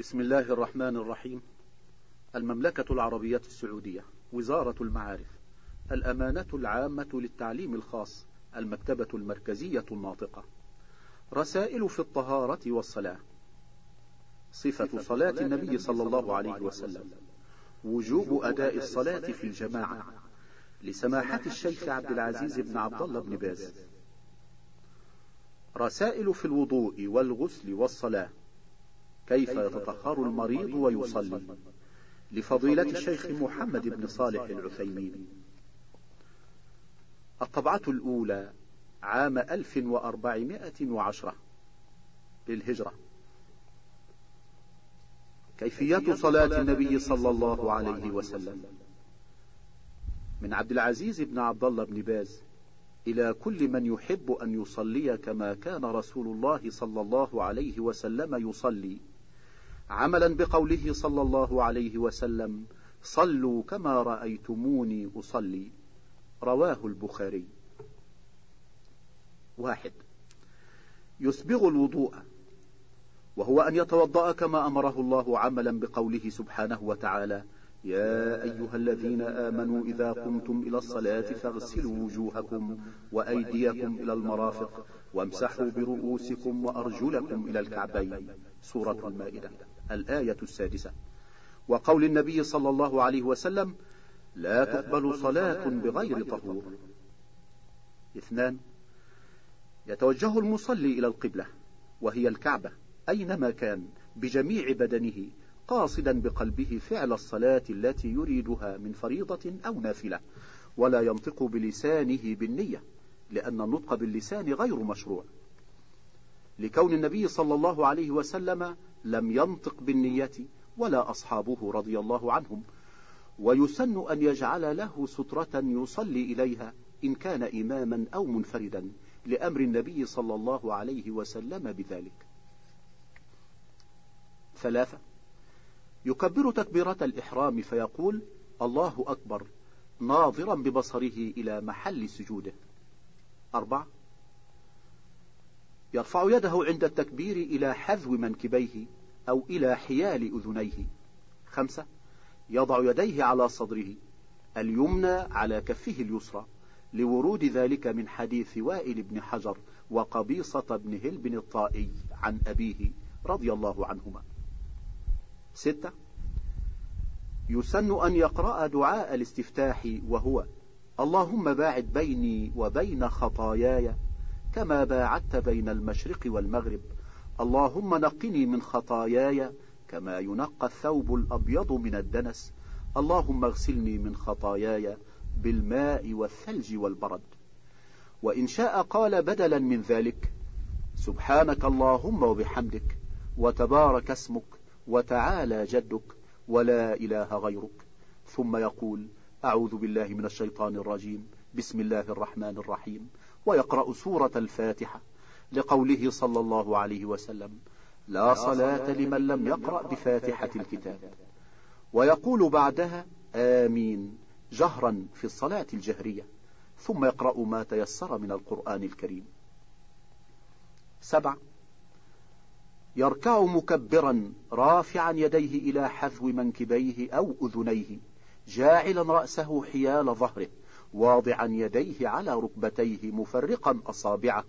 بسم الله الرحمن الرحيم. المملكة العربية السعودية وزارة المعارف الأمانة العامة للتعليم الخاص المكتبة المركزية الناطقة. رسائل في الطهارة والصلاة. صفة صلاة النبي صلى الله عليه وسلم. وجوب أداء الصلاة في الجماعة. لسماحة الشيخ عبد العزيز بن عبد الله بن باز. رسائل في الوضوء والغسل والصلاة. كيف يتطهر المريض ويصلي. لفضيلة الشيخ محمد بن صالح العثيمين. الطبعة الأولى عام 1410 للهجرة. كيفية صلاة النبي صلى الله عليه وسلم؟ من عبد العزيز بن عبد الله بن باز إلى كل من يحب أن يصلي كما كان رسول الله صلى الله عليه وسلم يصلي. عملا بقوله صلى الله عليه وسلم صلوا كما رأيتموني أصلي. رواه البخاري. واحد. يسبغ الوضوء وهو أن يتوضأ كما أمره الله عملا بقوله سبحانه وتعالى يا أيها الذين آمنوا إذا قمتم إلى الصلاة فاغسلوا وجوهكم وأيديكم إلى المرافق وامسحوا برؤوسكم وأرجلكم إلى الكعبين. سورة المائدة. الآية السادسة. وقول النبي صلى الله عليه وسلم لا تقبل صلاة بغير طهور. اثنان يتوجه المصلي إلى القبلة وهي الكعبة أينما كان بجميع بدنه قاصدا بقلبه فعل الصلاة التي يريدها من فريضة أو نافلة ولا ينطق بلسانه بالنية لأن النطق باللسان غير مشروع. لكون النبي صلى الله عليه وسلم لم ينطق بالنية ولا أصحابه رضي الله عنهم ويسن أن يجعل له سترة يصلي إليها إن كان إماما أو منفردا لأمر النبي صلى الله عليه وسلم بذلك. ثلاثة يكبر تكبيرة الإحرام فيقول الله أكبر ناظرا ببصره إلى محل سجوده. أربعة يرفع يده عند التكبير إلى حذو منكبيه أو إلى حيال أذنيه. خمسة يضع يديه على صدره اليمنى على كفه اليسرى لورود ذلك من حديث وائل بن حجر وقبيصة بن هلب الطائي عن أبيه رضي الله عنهما. ستة يسن أن يقرأ دعاء الاستفتاح وهو اللهم باعد بيني وبين خطاياي كما باعدت بين المشرق والمغرب. اللهم نقني من خطاياي كما ينقى الثوب الأبيض من الدنس. اللهم اغسلني من خطاياي بالماء والثلج والبرد. وإن شاء قال بدلا من ذلك سبحانك اللهم وبحمدك وتبارك اسمك وتعالى جدك ولا إله غيرك. ثم يقول أعوذ بالله من الشيطان الرجيم. بسم الله الرحمن الرحيم. ويقرأ سورة الفاتحة لقوله صلى الله عليه وسلم لا صلاة لمن لم يقرأ بفاتحة الكتاب. ويقول بعدها آمين جهرا في الصلاة الجهرية ثم يقرأ ما تيسر من القرآن الكريم. سبع يركع مكبرا رافعا يديه إلى حذو منكبيه أو أذنيه جاعلا رأسه حيال ظهره. واضعا يديه على ركبتيه مفرقا أصابعه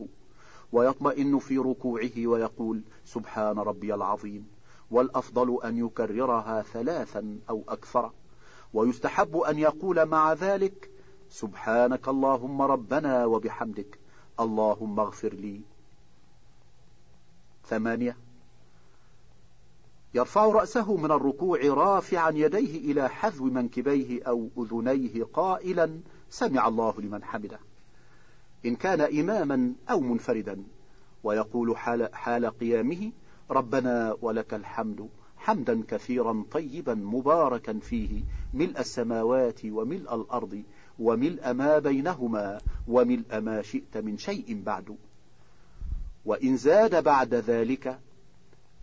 ويطمئن في ركوعه ويقول سبحان ربي العظيم والأفضل أن يكررها ثلاثا أو أكثر. ويستحب أن يقول مع ذلك سبحانك اللهم ربنا وبحمدك اللهم اغفر لي. ثمانية. يرفع رأسه من الركوع رافعا يديه إلى حذو منكبيه أو أذنيه قائلا سمع الله لمن حمده. إن كان إماما أو منفردا ويقول حال, حال قيامه ربنا ولك الحمد حمدا كثيرا طيبا مباركا فيه ملء السماوات وملء الأرض وملء ما بينهما وملء ما شئت من شيء بعد. وإن زاد بعد ذلك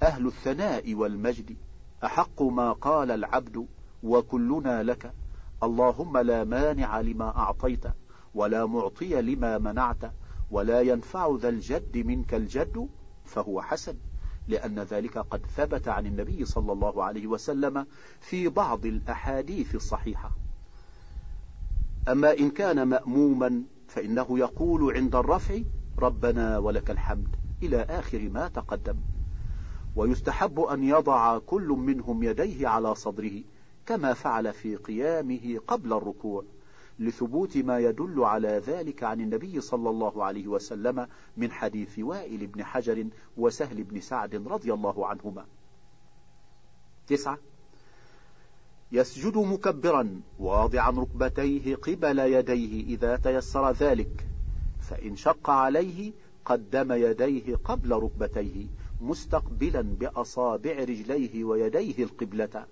أهل الثناء والمجد أحق ما قال العبد وكلنا لك اللهم لا مانع لما أعطيت ولا معطي لما منعت ولا ينفع ذا الجد منك الجد فهو حسن لأن ذلك قد ثبت عن النبي صلى الله عليه وسلم في بعض الأحاديث الصحيحة. أما إن كان مأموما فإنه يقول عند الرفع ربنا ولك الحمد إلى آخر ما تقدم. ويستحب أن يضع كل منهم يديه على صدره كما فعل في قيامه قبل الركوع لثبوت ما يدل على ذلك عن النبي صلى الله عليه وسلم من حديث وائل بن حجر وسهل بن سعد رضي الله عنهما. تسعة. يسجد مكبرا واضعا ركبتيه قبل يديه إذا تيسر ذلك فإن شق عليه قدم يديه قبل ركبتيه مستقبلا بأصابع رجليه ويديه القبلة.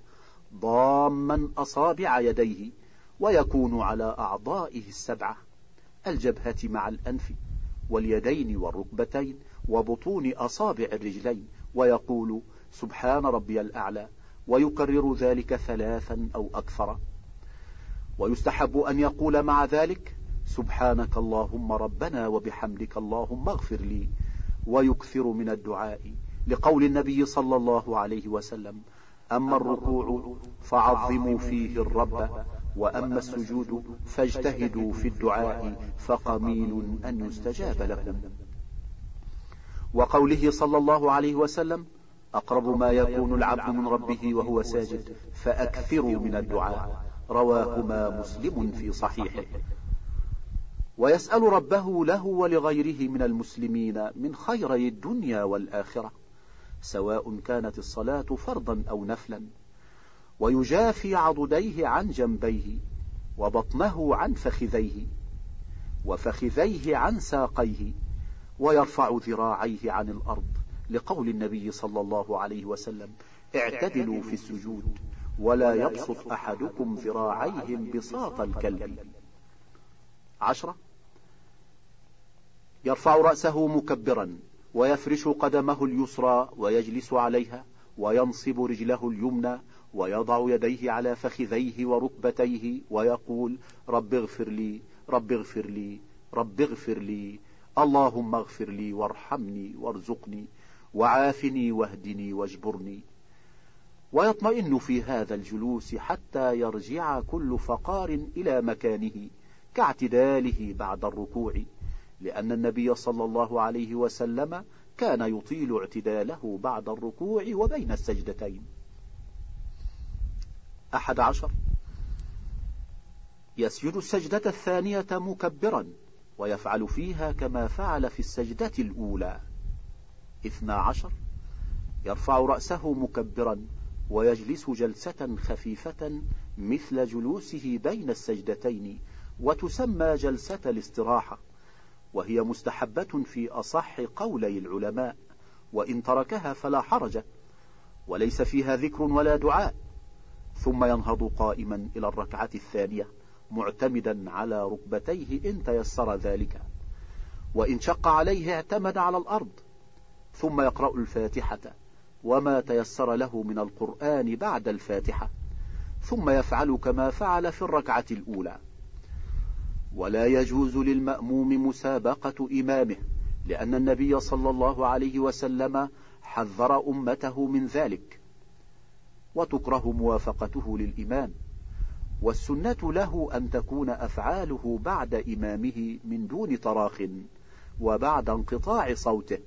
ضاما أصابع يديه ويكون على أعضائه السبعة الجبهة مع الأنف واليدين والركبتين وبطون أصابع الرجلين ويقول سبحان ربي الأعلى ويكرر ذلك ثلاثا أو أكثر. ويستحب أن يقول مع ذلك سبحانك اللهم ربنا وبحمدك اللهم اغفر لي ويكثر من الدعاء لقول النبي صلى الله عليه وسلم أما الركوع فعظموا فيه الرب وأما السجود فاجتهدوا في الدعاء فقمين أن يستجاب لكم. وقوله صلى الله عليه وسلم أقرب ما يكون العبد من ربه وهو ساجد فأكثروا من الدعاء. رواهما مسلم في صحيحه. ويسأل ربه له ولغيره من المسلمين من خيري الدنيا والآخرة. سواء كانت الصلاة فرضا أو نفلا. ويجافي عضديه عن جنبيه وبطنه عن فخذيه وفخذيه عن ساقيه ويرفع ذراعيه عن الأرض. لقول النبي صلى الله عليه وسلم اعتدلوا في السجود ولا يبسط أحدكم ذراعيه بساط الكلب. عشرة. يرفع رأسه مكبرا. ويفرش قدمه اليسرى ويجلس عليها وينصب رجله اليمنى ويضع يديه على فخذيه وركبتيه ويقول رب اغفر لي رب اغفر لي رب اغفر لي اللهم اغفر لي وارحمني وارزقني وعافني واهدني واجبرني. ويطمئن في هذا الجلوس حتى يرجع كل فقار إلى مكانه كاعتداله بعد الركوع. لأن النبي صلى الله عليه وسلم كان يطيل اعتداله بعد الركوع وبين السجدتين. أحد عشر. يسجد السجدة الثانية مكبرا ويفعل فيها كما فعل في السجدة الأولى. اثنا عشر. يرفع رأسه مكبرا ويجلس جلسة خفيفة مثل جلوسه بين السجدتين وتسمى جلسة الاستراحة. وهي مستحبة في أصح قولي العلماء وإن تركها فلا حرج وليس فيها ذكر ولا دعاء. ثم ينهض قائما إلى الركعة الثانية معتمدا على ركبتيه إن تيسر ذلك. وإن شق عليه اعتمد على الأرض. ثم يقرأ الفاتحة وما تيسر له من القرآن بعد الفاتحة. ثم يفعل كما فعل في الركعة الأولى. ولا يجوز للمأموم مسابقة إمامه لأن النبي صلى الله عليه وسلم حذر أمته من ذلك وتكره موافقته للإمام. والسنة له أن تكون أفعاله بعد إمامه من دون تراخ وبعد انقطاع صوته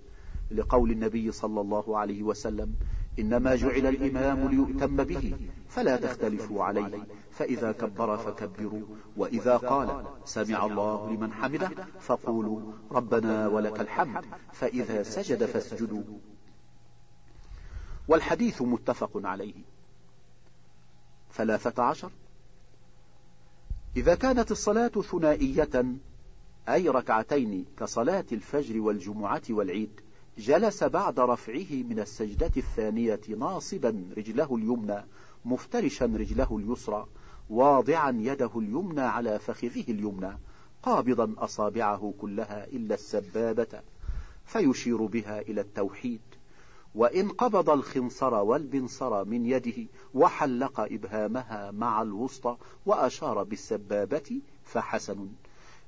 لقول النبي صلى الله عليه وسلم إنما جعل الإمام ليؤتم به فلا تختلفوا عليه. فإذا كبر فكبروا وإذا قال سمع الله لمن حمده فقولوا ربنا ولك الحمد فإذا سجد فاسجدوا. والحديث متفق عليه. ثلاثة عشر. إذا كانت الصلاة ثنائية أي ركعتين كصلاة الفجر والجمعة والعيد جلس بعد رفعه من السجدة الثانية ناصبا رجله اليمنى مفترشا رجله اليسرى واضعا يده اليمنى على فخذه اليمنى قابضا أصابعه كلها إلا السبابة فيشير بها إلى التوحيد. وإن قبض الخنصر والبنصر من يده وحلق إبهامها مع الوسطى وأشار بالسبابة فحسن.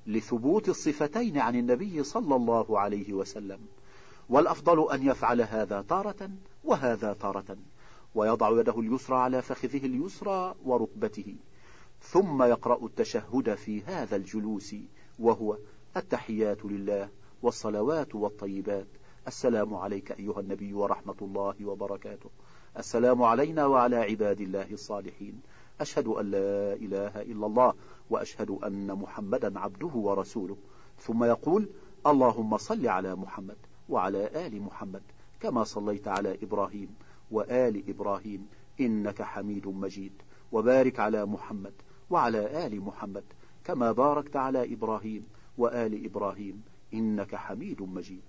لثبوت الصفتين عن النبي صلى الله عليه وسلم. والأفضل أن يفعل هذا تارة وهذا تارة ويضع يده اليسرى على فخذه اليسرى وركبته ثم يقرأ التشهد في هذا الجلوس وهو التحيات لله والصلوات والطيبات. السلام عليك أيها النبي ورحمة الله وبركاته. السلام علينا وعلى عباد الله الصالحين. أشهد أن لا إله إلا الله وأشهد أن محمدا عبده ورسوله. ثم يقول اللهم صل على محمد. وعلى آل محمد كما صليت على إبراهيم وآل إبراهيم إنك حميد مجيد. وبارك على محمد وعلى آل محمد كما باركت على إبراهيم وآل إبراهيم إنك حميد مجيد.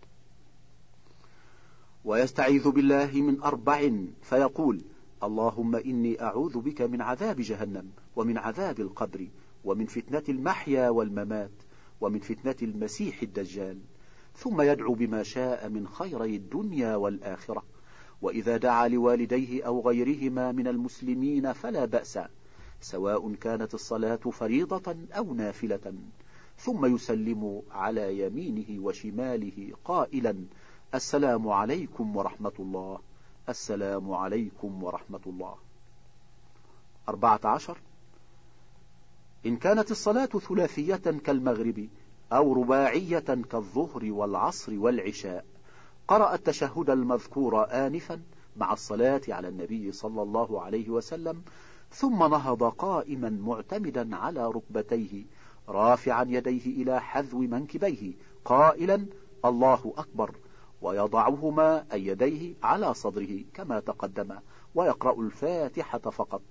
ويستعيذ بالله من أربع فيقول اللهم إني أعوذ بك من عذاب جهنم ومن عذاب القبر ومن فتنة المحيا والممات ومن فتنة المسيح الدجال. ثم يدعو بما شاء من خيري الدنيا والآخرة. وإذا دعا لوالديه أو غيرهما من المسلمين فلا بأس سواء كانت الصلاة فريضة أو نافلة. ثم يسلم على يمينه وشماله قائلا السلام عليكم ورحمة الله. السلام عليكم ورحمة الله. أربعة عشر. إن كانت الصلاة ثلاثية كالمغرب أو رباعية كالظهر والعصر والعشاء. قرأ التشهد المذكور آنفا مع الصلاة على النبي صلى الله عليه وسلم ثم نهض قائما معتمدا على ركبتيه رافعا يديه إلى حذو منكبيه قائلا الله أكبر ويضعهما أي يديه على صدره كما تقدم ويقرأ الفاتحة فقط.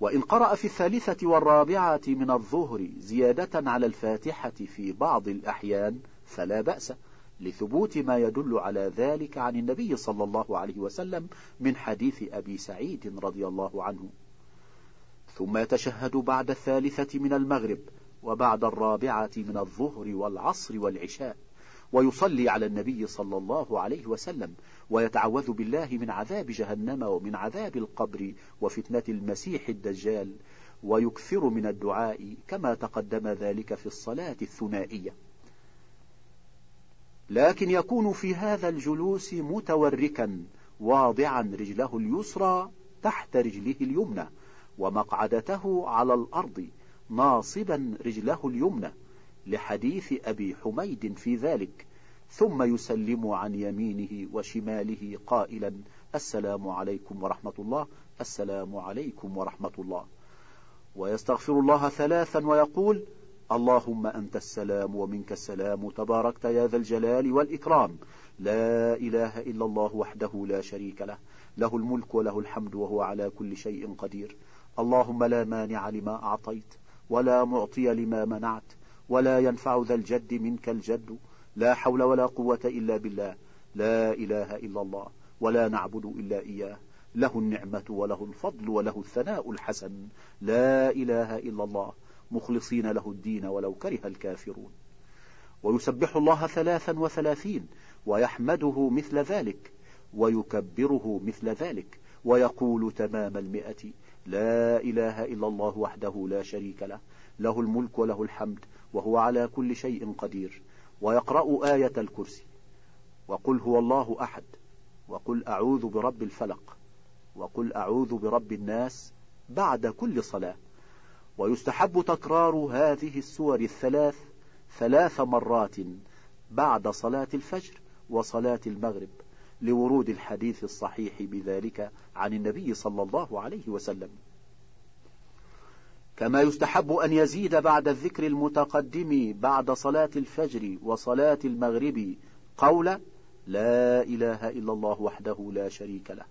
وإن قرأ في الثالثة والرابعة من الظهر زيادة على الفاتحة في بعض الأحيان فلا بأس لثبوت ما يدل على ذلك عن النبي صلى الله عليه وسلم من حديث أبي سعيد رضي الله عنه. ثم يتشهد بعد الثالثة من المغرب وبعد الرابعة من الظهر والعصر والعشاء ويصلي على النبي صلى الله عليه وسلم ويتعوذ بالله من عذاب جهنم ومن عذاب القبر وفتنة المسيح الدجال ويكثر من الدعاء كما تقدم ذلك في الصلاة الثنائية. لكن يكون في هذا الجلوس متوركا واضعا رجله اليسرى تحت رجله اليمنى ومقعدته على الأرض ناصبا رجله اليمنى لحديث أبي حميد في ذلك ثم يسلم عن يمينه وشماله قائلا السلام عليكم ورحمة الله السلام عليكم ورحمة الله. ويستغفر الله ثلاثا ويقول اللهم أنت السلام ومنك السلام تباركت يا ذا الجلال والإكرام. لا إله إلا الله وحده لا شريك له له الملك وله الحمد وهو على كل شيء قدير. اللهم لا مانع لما أعطيت ولا معطي لما منعت ولا ينفع ذا الجد منك الجد. لا حول ولا قوة إلا بالله. لا إله إلا الله. ولا نعبد إلا إياه. له النعمة وله الفضل وله الثناء الحسن. لا إله إلا الله. مخلصين له الدين ولو كره الكافرون. ويسبح الله ثلاثا وثلاثين. ويحمده مثل ذلك. ويكبره مثل ذلك. ويقول تمام المئة. لا إله إلا الله وحده لا شريك له. له الملك وله الحمد. وهو على كل شيء قدير. ويقرأ آية الكرسي. وقل هو الله أحد. وقل أعوذ برب الفلق. وقل أعوذ برب الناس بعد كل صلاة. ويستحب تكرار هذه السور الثلاث ثلاث مرات بعد صلاة الفجر وصلاة المغرب لورود الحديث الصحيح بذلك عن النبي صلى الله عليه وسلم. كما يستحب أن يزيد بعد الذكر المتقدم بعد صلاة الفجر وصلاة المغرب قول لا إله إلا الله وحده لا شريك له.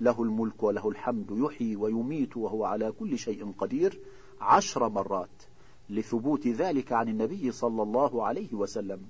له الملك وله الحمد يحيي ويميت وهو على كل شيء قدير عشر مرات لثبوت ذلك عن النبي صلى الله عليه وسلم.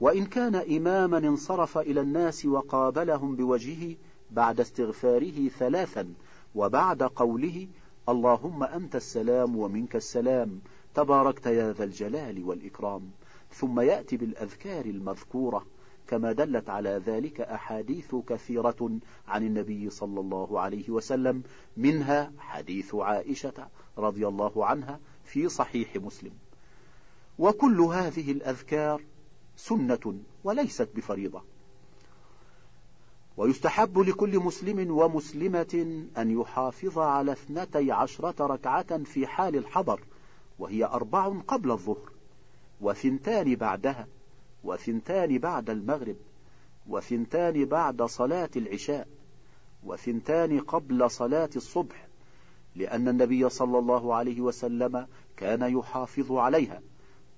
وإن كان إماما انصرف إلى الناس وقابلهم بوجهه بعد استغفاره ثلاثا وبعد قوله اللهم أنت السلام ومنك السلام. تباركت يا ذا الجلال والإكرام. ثم يأتي بالأذكار المذكورة. كما دلت على ذلك أحاديث كثيرة عن النبي صلى الله عليه وسلم. منها حديث عائشة رضي الله عنها في صحيح مسلم. وكل هذه الأذكار سنة وليست بفريضة. ويستحب لكل مسلم ومسلمة أن يحافظ على اثنتي عشرة ركعة في حال الحضر وهي أربع قبل الظهر وثنتان بعدها وثنتان بعد المغرب وثنتان بعد صلاة العشاء وثنتان قبل صلاة الصبح لأن النبي صلى الله عليه وسلم كان يحافظ عليها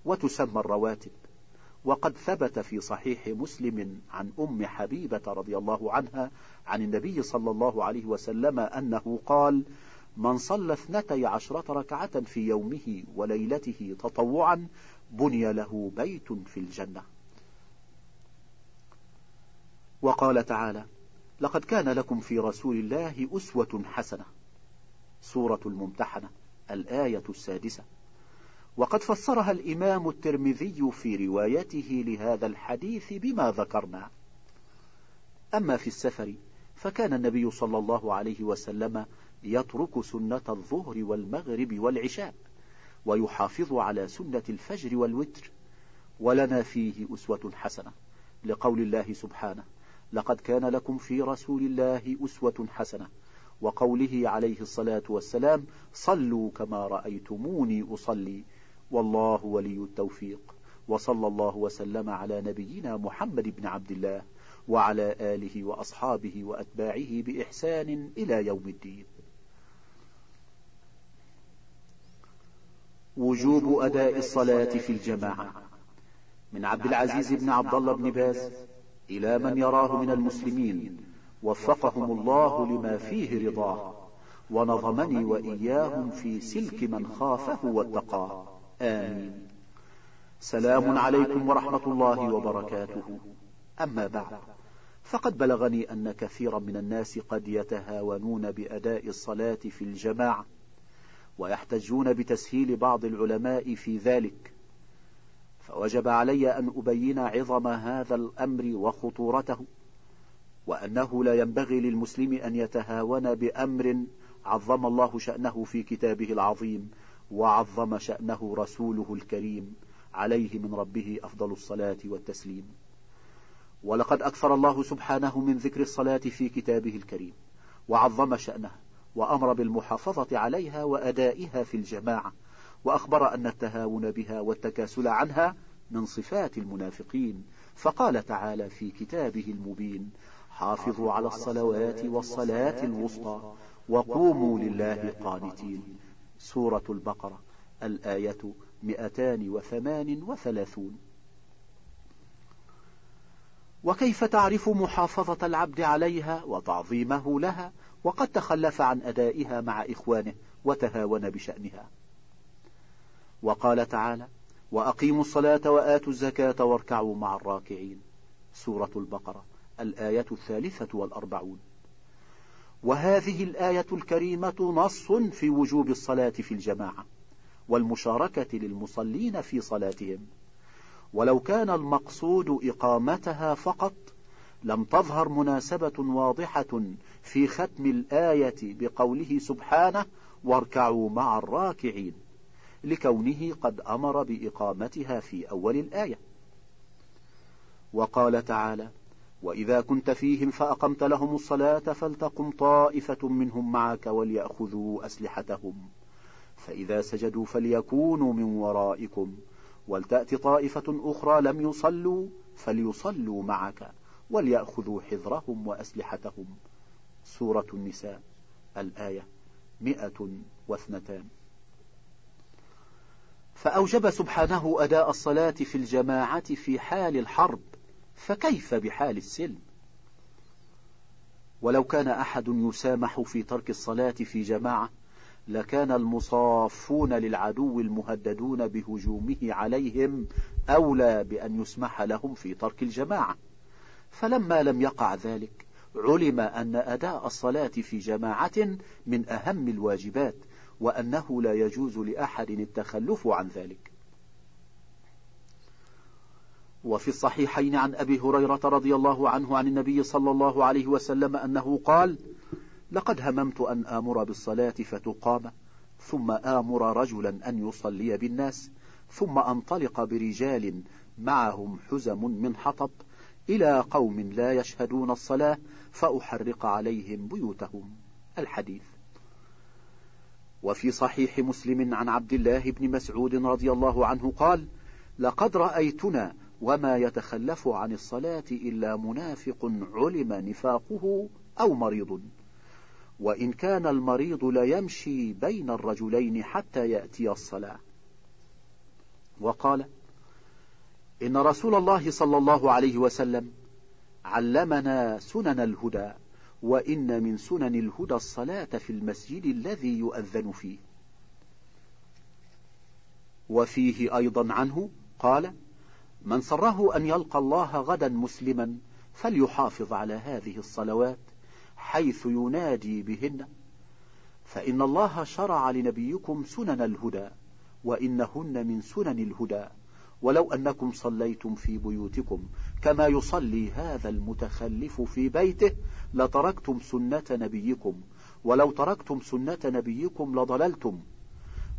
وتسمى الرواتب. وقد ثبت في صحيح مسلم عن أم حبيبة رضي الله عنها عن النبي صلى الله عليه وسلم أنه قال من صلى اثنتي عشرة ركعة في يومه وليلته تطوعا بني له بيت في الجنة. وقال تعالى لقد كان لكم في رسول الله أسوة حسنة. سورة الممتحنة الآية السادسة. وقد فسرها الإمام الترمذي في روايته لهذا الحديث بما ذكرنا. أما في السفر فكان النبي صلى الله عليه وسلم يترك سنة الظهر والمغرب والعشاء ويحافظ على سنة الفجر والوتر. ولنا فيه أسوة حسنة. لقول الله سبحانه لقد كان لكم في رسول الله أسوة حسنة. وقوله عليه الصلاة والسلام صلوا كما رأيتموني أصلي. والله ولي التوفيق. وصلى الله وسلم على نبينا محمد بن عبد الله وعلى آله وأصحابه وأتباعه بإحسان إلى يوم الدين. وجوب أداء الصلاة في الجماعة. من عبد العزيز بن عبد الله بن باز إلى من يراه من المسلمين وفقهم الله لما فيه رضاه ونظمني وإياهم في سلك من خافه واتقاه. آمين. سلام عليكم ورحمة الله وبركاته. أما بعد فقد بلغني أن كثيرا من الناس قد يتهاونون بأداء الصلاة في الجماعة ويحتجون بتسهيل بعض العلماء في ذلك. فوجب علي أن أبين عظم هذا الأمر وخطورته وأنه لا ينبغي للمسلم أن يتهاون بأمر عظم الله شأنه في كتابه العظيم. وعظم شأنه رسوله الكريم عليه من ربه أفضل الصلاة والتسليم. ولقد أكثر الله سبحانه من ذكر الصلاة في كتابه الكريم وعظم شأنها وأمر بالمحافظة عليها وأدائها في الجماعة وأخبر أن التهاون بها والتكاسل عنها من صفات المنافقين. فقال تعالى في كتابه المبين حافظوا على الصلوات والصلاة الوسطى وقوموا لله قانتين. سورة البقرة الآية 238 وكيف تعرف محافظة العبد عليها وتعظيمه لها؟ وقد تخلف عن أدائها مع إخوانه وتهاون بشأنها. وقال تعالى وأقيموا الصلاة وآتوا الزكاة واركعوا مع الراكعين. سورة البقرة الآية الثالثة والأربعون. وهذه الآية الكريمة نص في وجوب الصلاة في الجماعة والمشاركة للمصلين في صلاتهم. ولو كان المقصود إقامتها فقط لم تظهر مناسبة واضحة في ختم الآية بقوله سبحانه واركعوا مع الراكعين لكونه قد أمر بإقامتها في أول الآية. وقال تعالى وإذا كنت فيهم فأقمت لهم الصلاة فلتقم طائفة منهم معك وليأخذوا أسلحتهم. فإذا سجدوا فليكونوا من ورائكم. ولتأت طائفة أخرى لم يصلوا فليصلوا معك وليأخذوا حذرهم وأسلحتهم. سورة النساء الآية مئة واثنتان. فأوجب سبحانه أداء الصلاة في الجماعة في حال الحرب. فكيف بحال السلم؟ ولو كان أحد يسامح في ترك الصلاة في جماعة لكان المصافون للعدو المهددون بهجومه عليهم أولى بأن يسمح لهم في ترك الجماعة. فلما لم يقع ذلك علم أن أداء الصلاة في جماعة من أهم الواجبات وأنه لا يجوز لأحد التخلف عن ذلك. وفي الصحيحين عن أبي هريرة رضي الله عنه عن النبي صلى الله عليه وسلم أنه قال لقد هممت أن آمر بالصلاة فتقام ثم آمر رجلا أن يصلي بالناس ثم أنطلق برجال معهم حزم من حطب إلى قوم لا يشهدون الصلاة فأحرق عليهم بيوتهم. الحديث. وفي صحيح مسلم عن عبد الله بن مسعود رضي الله عنه قال لقد رأيتنا وما يتخلف عن الصلاة إلا منافق علم نفاقه أو مريض. وإن كان المريض ليمشي بين الرجلين حتى يأتي الصلاة. وقال إن رسول الله صلى الله عليه وسلم علمنا سنن الهدى وإن من سنن الهدى الصلاة في المسجد الذي يؤذن فيه. وفيه أيضا عنه قال من سره أن يلقى الله غدا مسلما فليحافظ على هذه الصلوات حيث ينادي بهن. فإن الله شرع لنبيكم سنن الهدى وإنهن من سنن الهدى. ولو أنكم صليتم في بيوتكم كما يصلي هذا المتخلف في بيته لتركتم سنة نبيكم. ولو تركتم سنة نبيكم لضللتم.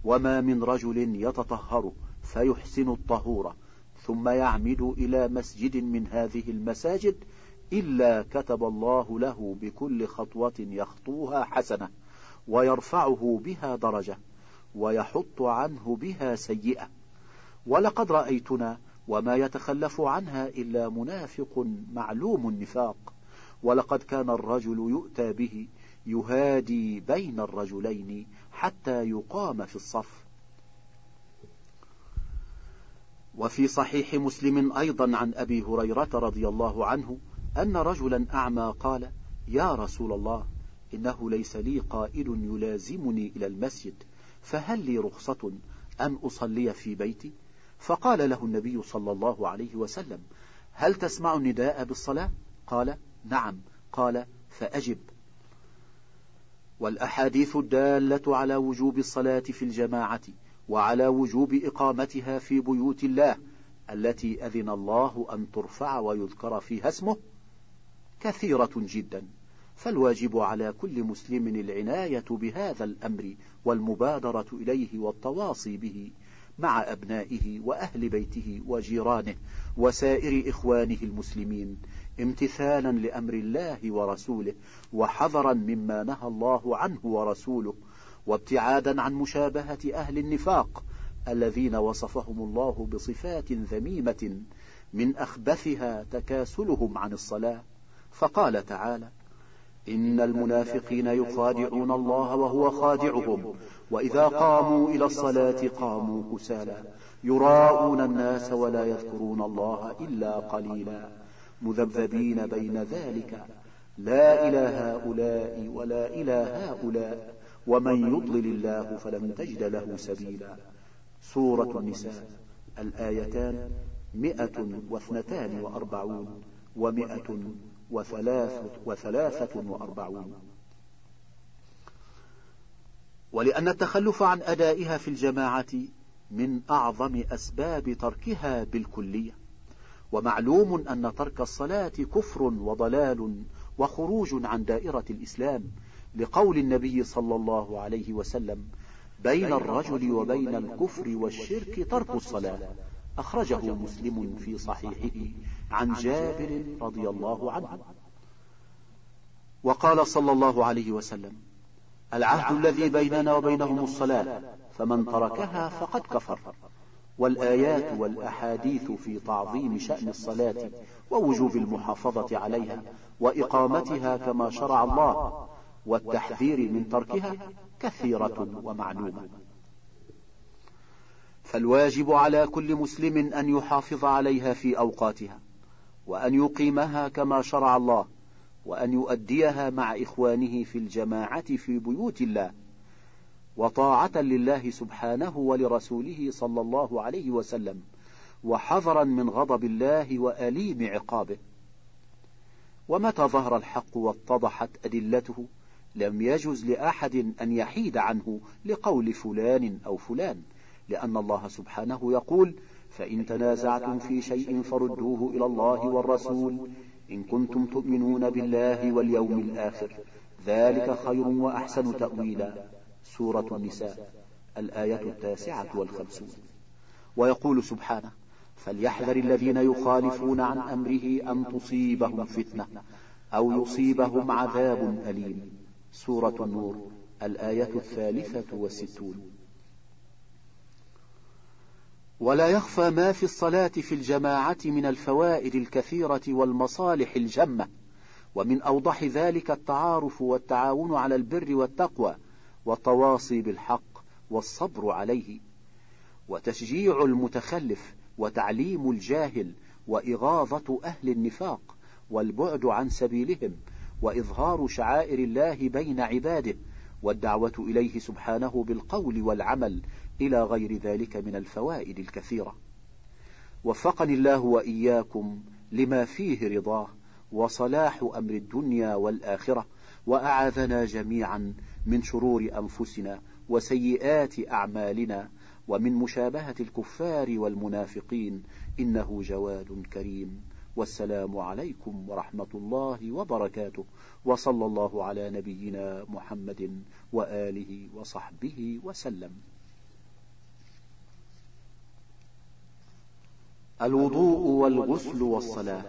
وما من رجل يتطهر فيحسن الطهور. ثم يعمد إلى مسجد من هذه المساجد إلا كتب الله له بكل خطوة يخطوها حسنة ويرفعه بها درجة ويحط عنه بها سيئة. ولقد رأيتنا وما يتخلف عنها إلا منافق معلوم النفاق. ولقد كان الرجل يؤتى به يهادي بين الرجلين حتى يقام في الصف. وفي صحيح مسلم أيضا عن أبي هريرة رضي الله عنه أن رجلا أعمى قال يا رسول الله إنه ليس لي قائد يلازمني إلى المسجد فهل لي رخصة أن أصلي في بيتي؟ فقال له النبي صلى الله عليه وسلم هل تسمع النداء بالصلاة؟ قال نعم. قال فأجب. والأحاديث الدالة على وجوب الصلاة في الجماعة. وعلى وجوب إقامتها في بيوت الله التي أذن الله أن ترفع ويذكر فيها اسمه كثيرة جدا. فالواجب على كل مسلم العناية بهذا الأمر والمبادرة إليه والتواصي به مع أبنائه وأهل بيته وجيرانه وسائر إخوانه المسلمين امتثالا لأمر الله ورسوله وحذرا مما نهى الله عنه ورسوله وابتعادا عن مشابهة أهل النفاق الذين وصفهم الله بصفات ذميمة من أخبثها تكاسلهم عن الصلاة. فقال تعالى إن المنافقين يخادعون الله وهو خادعهم وإذا قاموا إلى الصلاة قاموا كسالى يراءون الناس ولا يذكرون الله إلا قليلا. مذبذبين بين ذلك. لا إلى هؤلاء ولا إلى هؤلاء. ومن يضلل الله فلن تجد له سبيلا. سورة النساء الآيتان مئة واثنتان وأربعون ومئة وثلاثة, وثلاثة وأربعون. ولأن التخلف عن أدائها في الجماعة من أعظم أسباب تركها بالكلية. ومعلوم أن ترك الصلاة كفر وضلال وخروج عن دائرة الإسلام لقول النبي صلى الله عليه وسلم بين الرجل وبين الكفر والشرك ترك الصلاة. أخرجه مسلم في صحيحه عن جابر رضي الله عنه. وقال صلى الله عليه وسلم العهد الذي بيننا وبينهم الصلاة فمن تركها فقد كفر. والآيات والأحاديث في تعظيم شأن الصلاة ووجوب المحافظة عليها وإقامتها كما شرع الله. والتحذير من تركها كثيرة ومعلومة. فالواجب على كل مسلم أن يحافظ عليها في أوقاتها وأن يقيمها كما شرع الله وأن يؤديها مع إخوانه في الجماعة في بيوت الله وطاعة لله سبحانه ولرسوله صلى الله عليه وسلم وحذرا من غضب الله وأليم عقابه. ومتى ظهر الحق واتضحت أدلته؟ لم يجز لأحد أن يحيد عنه لقول فلان أو فلان لأن الله سبحانه يقول فإن تنازعتم في شيء فردوه إلى الله والرسول إن كنتم تؤمنون بالله واليوم الآخر ذلك خير وأحسن تأويلا. سورة النساء الآية التاسعة والخمسون. ويقول سبحانه فليحذر الذين يخالفون عن أمره أن تصيبهم فتنة أو يصيبهم عذاب أليم. سورة النور الآية الثالثة والستون. ولا يخفى ما في الصلاة في الجماعة من الفوائد الكثيرة والمصالح الجمة ومن أوضح ذلك التعارف والتعاون على البر والتقوى والتواصي بالحق والصبر عليه وتشجيع المتخلف وتعليم الجاهل وإغاظة أهل النفاق والبعد عن سبيلهم وإظهار شعائر الله بين عباده والدعوة إليه سبحانه بالقول والعمل إلى غير ذلك من الفوائد الكثيرة. وفقني الله وإياكم لما فيه رضاه وصلاح أمر الدنيا والآخرة وأعاذنا جميعا من شرور أنفسنا وسيئات أعمالنا ومن مشابهة الكفار والمنافقين إنه جواد كريم. والسلام عليكم ورحمة الله وبركاته. وصلى الله على نبينا محمد وآله وصحبه وسلم. الوضوء والغسل والصلاة.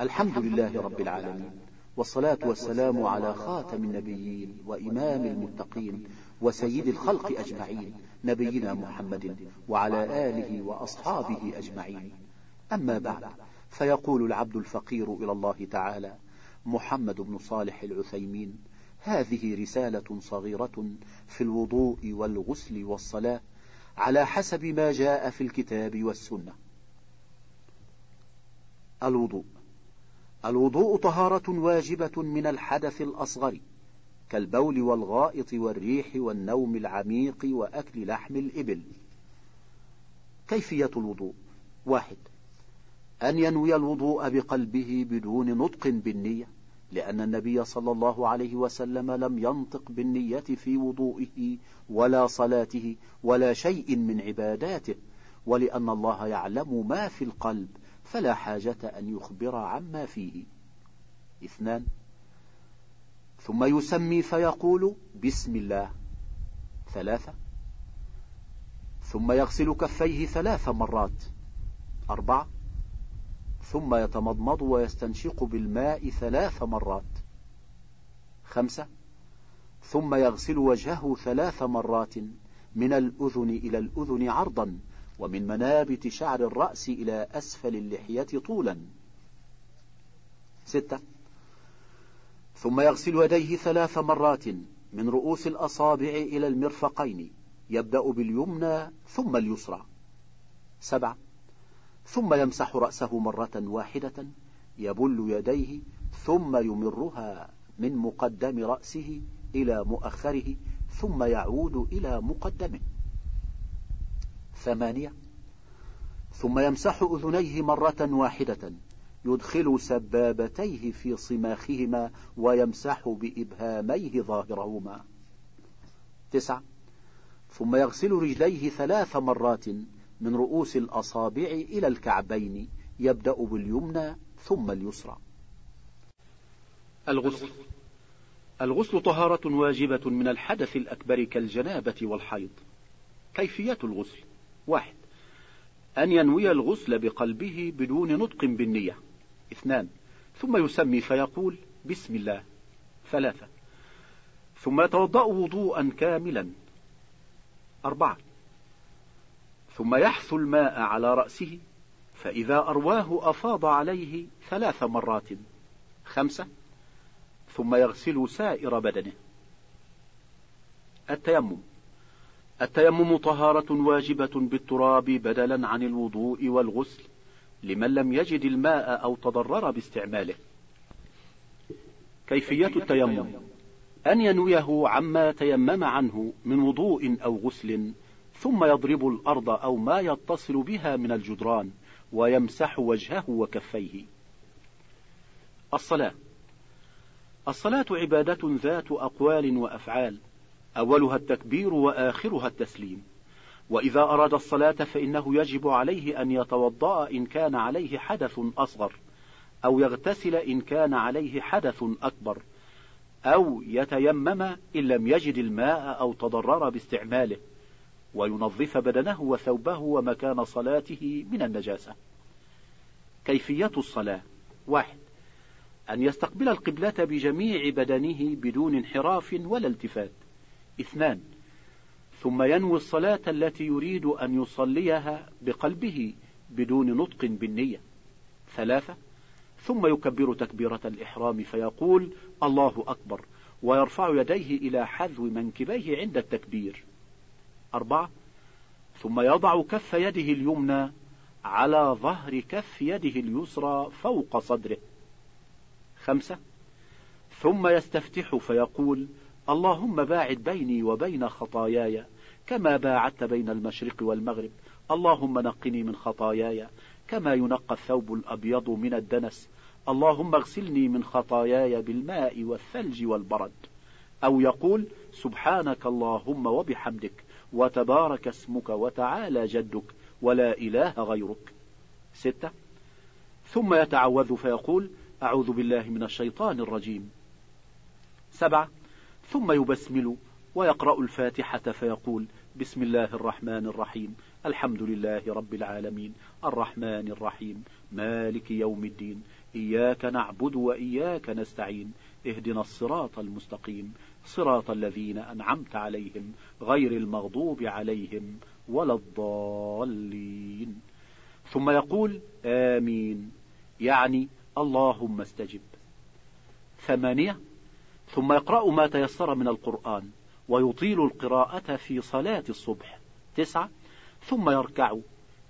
الحمد لله رب العالمين. والصلاة والسلام على خاتم النبيين وإمام المتقين وسيد الخلق أجمعين. نبينا محمد وعلى آله وأصحابه أجمعين. أما بعد فيقول العبد الفقير إلى الله تعالى محمد بن صالح العثيمين هذه رسالة صغيرة في الوضوء والغسل والصلاة على حسب ما جاء في الكتاب والسنة. الوضوء. الوضوء طهارة واجبة من الحدث الأصغر كالبول والغائط والريح والنوم العميق وأكل لحم الإبل. كيفية الوضوء؟ واحد. أن ينوي الوضوء بقلبه بدون نطق بالنية لأن النبي صلى الله عليه وسلم لم ينطق بالنية في وضوئه ولا صلاته ولا شيء من عباداته ولأن الله يعلم ما في القلب فلا حاجة أن يخبر عما فيه. اثنان ثم يسمي فيقول بسم الله. ثلاثة ثم يغسل كفيه ثلاث مرات. أربعة ثم يتمضمض ويستنشق بالماء ثلاث مرات. خمسة. ثم يغسل وجهه ثلاث مرات من الأذن إلى الأذن عرضا ومن منابت شعر الرأس إلى أسفل اللحية طولا. ستة. ثم يغسل يديه ثلاث مرات من رؤوس الأصابع إلى المرفقين يبدأ باليمنى ثم اليسرى. سبعة. ثم يمسح رأسه مرة واحدة يبل يديه ثم يمرها من مقدم رأسه إلى مؤخره ثم يعود إلى مقدمه. ثمانية ثم يمسح أذنيه مرة واحدة يدخل سبابتيه في صماخهما ويمسح بإبهاميه ظاهرهما. تسعة ثم يغسل رجليه ثلاث مرات من رؤوس الأصابع إلى الكعبين يبدأ باليمنى ثم اليسرى. الغسل. الغسل طهارة واجبة من الحدث الأكبر كالجنابة والحيض. كيفية الغسل؟ واحد أن ينوي الغسل بقلبه بدون نطق بالنية. اثنان ثم يسمي فيقول بسم الله. ثلاثة ثم يتوضأ وضوءا كاملا. أربعة ثم يحث الماء على رأسه فإذا أرواه أفاض عليه ثلاث مرات. خمسة. ثم يغسل سائر بدنه. التيمم. التيمم طهارة واجبة بالتراب بدلا عن الوضوء والغسل لمن لم يجد الماء أو تضرر باستعماله. كيفية التيمم؟ أن ينويه عما تيمم عنه من وضوء أو غسل. ثم يضرب الأرض أو ما يتصل بها من الجدران ويمسح وجهه وكفيه. الصلاة. الصلاة عبادة ذات أقوال وأفعال أولها التكبير وآخرها التسليم. وإذا أراد الصلاة فإنه يجب عليه أن يتوضأ إن كان عليه حدث أصغر أو يغتسل إن كان عليه حدث أكبر أو يتيمم إن لم يجد الماء أو تضرر باستعماله. وينظف بدنه وثوبه ومكان صلاته من النجاسة. كيفية الصلاة؟ واحد أن يستقبل القبلة بجميع بدنه بدون انحراف ولا التفات. اثنان ثم ينوي الصلاة التي يريد أن يصليها بقلبه بدون نطق بالنية. ثلاثة ثم يكبر تكبيرة الإحرام فيقول الله أكبر ويرفع يديه إلى حذو منكبيه عند التكبير. أربعة ثم يضع كف يده اليمنى على ظهر كف يده اليسرى فوق صدره. خمسة ثم يستفتح فيقول اللهم باعد بيني وبين خطاياي كما باعدت بين المشرق والمغرب. اللهم نقني من خطاياي كما ينقى الثوب الأبيض من الدنس. اللهم اغسلني من خطاياي بالماء والثلج والبرد. أو يقول سبحانك اللهم وبحمدك وتبارك اسمك وتعالى جدك ولا إله غيرك. ستة. ثم يتعوذ فيقول أعوذ بالله من الشيطان الرجيم. سبعة. ثم يبسمل ويقرأ الفاتحة فيقول بسم الله الرحمن الرحيم. الحمد لله رب العالمين. الرحمن الرحيم. مالك يوم الدين. إياك نعبد وإياك نستعين. اهدنا الصراط المستقيم. صراط الذين أنعمت عليهم غير المغضوب عليهم ولا الضالين. ثم يقول آمين. يعني اللهم استجب. ثمانية. ثم يقرأ ما تيسر من القرآن ويطيل القراءة في صلاة الصبح. تسعة. ثم يركع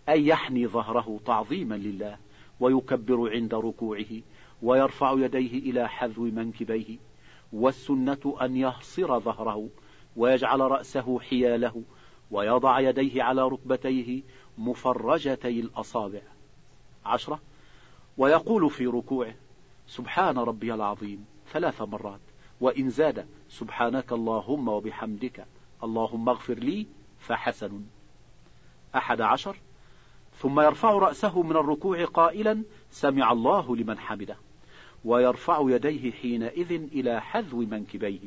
أي يحني ظهره تعظيما لله ويكبر عند ركوعه ويرفع يديه إلى حذو منكبيه والسنة أن يهصر ظهره ويجعل رأسه حياله ويضع يديه على ركبتيه مفرجتي الأصابع. عشرة. ويقول في ركوعه سبحان ربي العظيم ثلاث مرات. وإن زاد سبحانك اللهم وبحمدك اللهم اغفر لي فحسن. أحد عشر. ثم يرفع رأسه من الركوع قائلا سمع الله لمن حمده. ويرفع يديه حينئذ إلى حذو منكبيه.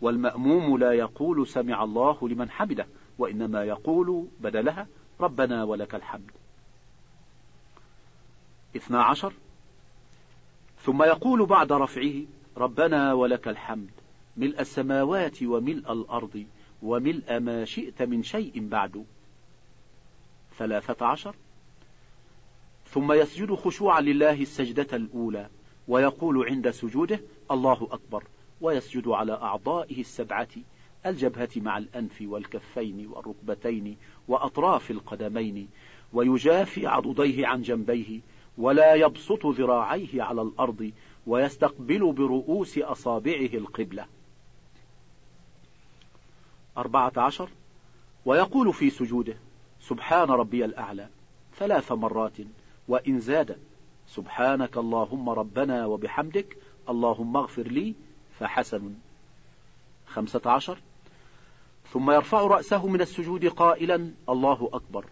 والمأموم لا يقول سمع الله لمن حمده وإنما يقول بدلها ربنا ولك الحمد. اثنا عشر. ثم يقول بعد رفعه ربنا ولك الحمد ملء السماوات وملء الأرض وملء ما شئت من شيء بعد. ثلاثة عشر. ثم يسجد خشوعا لله السجدة الأولى ويقول عند سجوده الله أكبر ويسجد على أعضائه السبعة الجبهة مع الأنف والكفين والركبتين وأطراف القدمين ويجافي عضديه عن جنبيه ولا يبسط ذراعيه على الأرض ويستقبل برؤوس أصابعه القبلة. أربعة عشر. ويقول في سجوده سبحان ربي الأعلى ثلاث مرات وإن زاد. سبحانك اللهم ربنا وبحمدك اللهم اغفر لي فحسن. خمسة عشر. ثم يرفع رأسه من السجود قائلا الله أكبر.